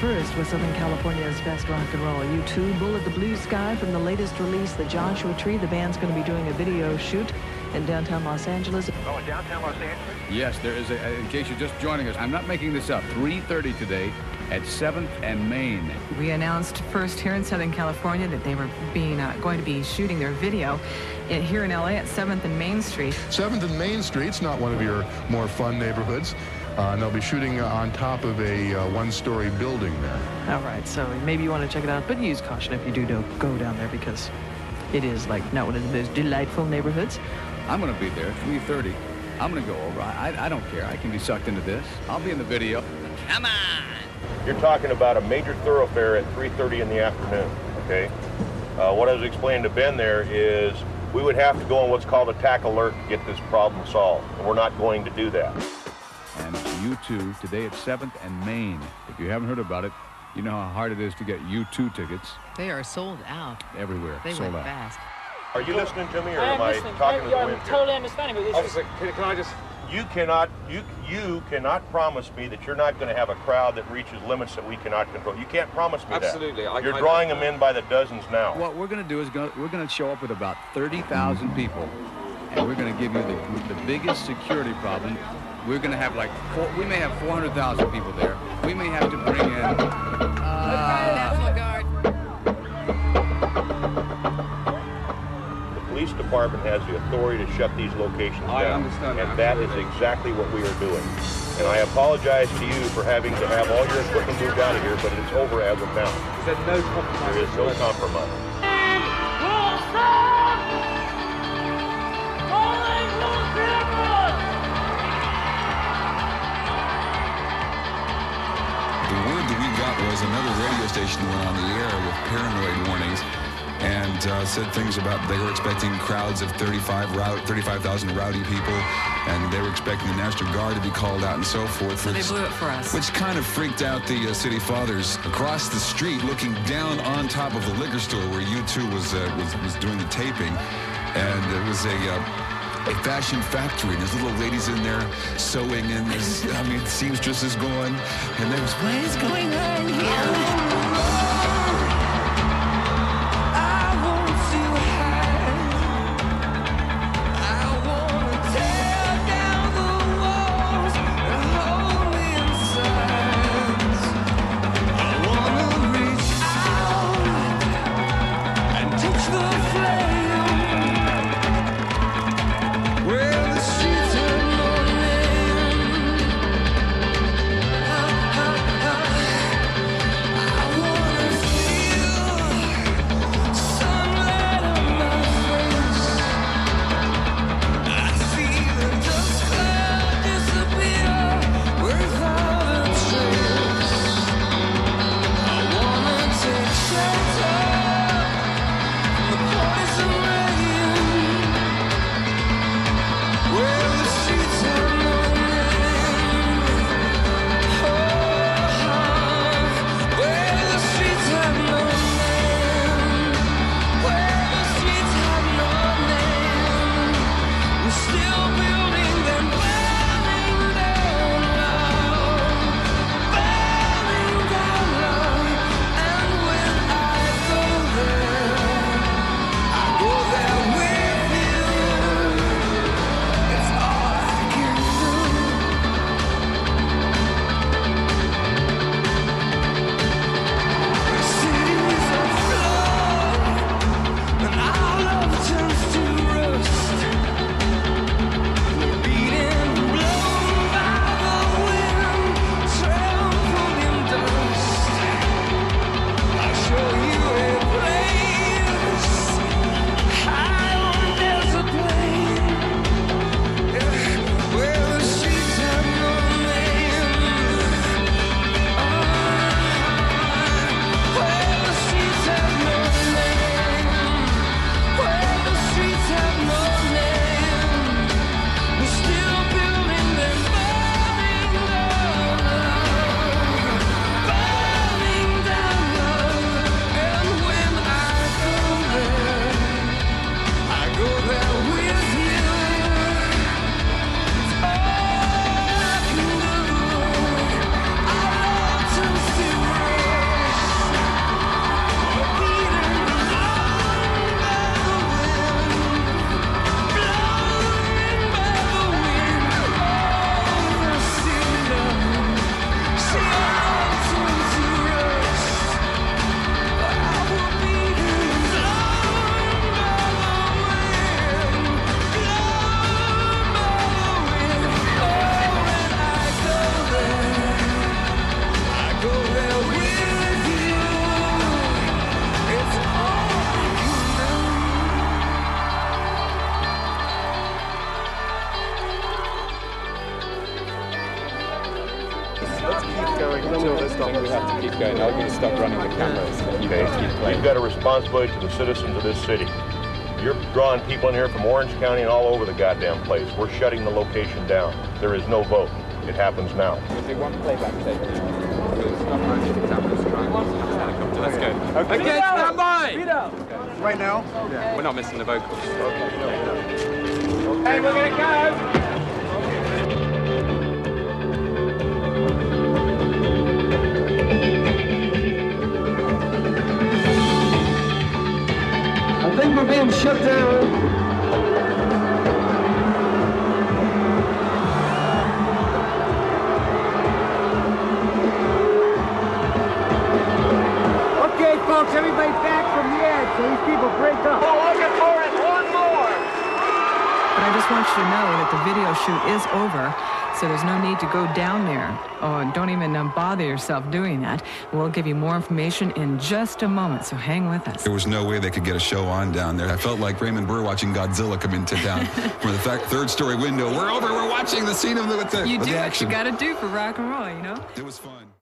first with Southern California's best rock and roll. U2 Bullet the Blue Sky from the latest release, The Joshua Tree. The band's going to be doing a video shoot in downtown Los Angeles. Oh, in downtown Los Angeles? Yes, there is a, in case you're just joining us, I'm not making this up, 3.30 today at 7th and Main. We announced first here in Southern California that they were being uh, going to be shooting their video in, here in LA at 7th and Main Street. 7th and Main Street's not one of your more fun neighborhoods. Uh, and they'll be shooting uh, on top of a uh, one-story building there. All right, so maybe you want to check it out, but use caution if you do go down there because it is like not one of the most delightful neighborhoods. I'm going to be there 3:30. I'm going to go over. I, I don't care. I can be sucked into this. I'll be in the video. Come on. You're talking about a major thoroughfare at 3:30 in the afternoon. Okay. Uh, what I was explaining to Ben there is we would have to go on what's called a attack alert to get this problem solved, and we're not going to do that and U2 today at 7th and Main. If you haven't heard about it, you know how hard it is to get U2 tickets. They are sold out. Everywhere. They sold went out. fast. Are you listening to me, or I am, I listening. talking I, to the I'm wind? totally here? understanding, but this is... can, can I just... You cannot, you you cannot promise me that you're not going to have a crowd that reaches limits that we cannot control. You can't promise me Absolutely. that. I- You're I- drawing them in by the dozens now. What we're going to do is go, we're going to show up with about 30,000 people, and we're going to give you the, the biggest security problem. We're going to have like, four, we may have 400,000 people there. We may have to bring in... Uh, National Guard. The police department has the authority to shut these locations I down. understand And that, that is exactly what we are doing. And I apologize to you for having to have all your equipment moved out of here, but it's over as of now. Is there no compromise? There is no compromise. Another radio station went on the air with paranoid warnings and uh, said things about they were expecting crowds of 35 rowd 35,000 rowdy people and they were expecting the National Guard to be called out and so forth. So they which- blew it for us. Which kind of freaked out the uh, city fathers across the street looking down on top of the liquor store where U2 was, uh, was, was doing the taping. And it was a... A fashion factory. There's little ladies in there sewing, and there's, I mean, seamstresses going, and there's what is going on here? Going. I'm going to stop running the cameras. And you Okay? guys keep playing. You've got a responsibility to the citizens of this city. You're drawing people in here from Orange County and all over the goddamn place. We're shutting the location down. There is no vote. It happens now. We'll do one playback tape now. We'll the cameras. Try. Let's go. Okay, okay stand by! Right now? We're not missing the vocals. Okay, we're gonna go! I think we're being shut down. Okay, folks, everybody back from the edge so these people break up. Oh, Logan Morris, one more. But I just want you to know that the video shoot is over, so there's no need to go down there. Oh, don't even um, bother yourself doing that. We'll give you more information in just a moment, so hang with us. There was no way they could get a show on down there. I felt like Raymond Burr watching Godzilla come into town from the th- third story window. We're over. We're watching the scene of the, with the, You with do the what action. you got to do for rock and roll, you know? It was fun.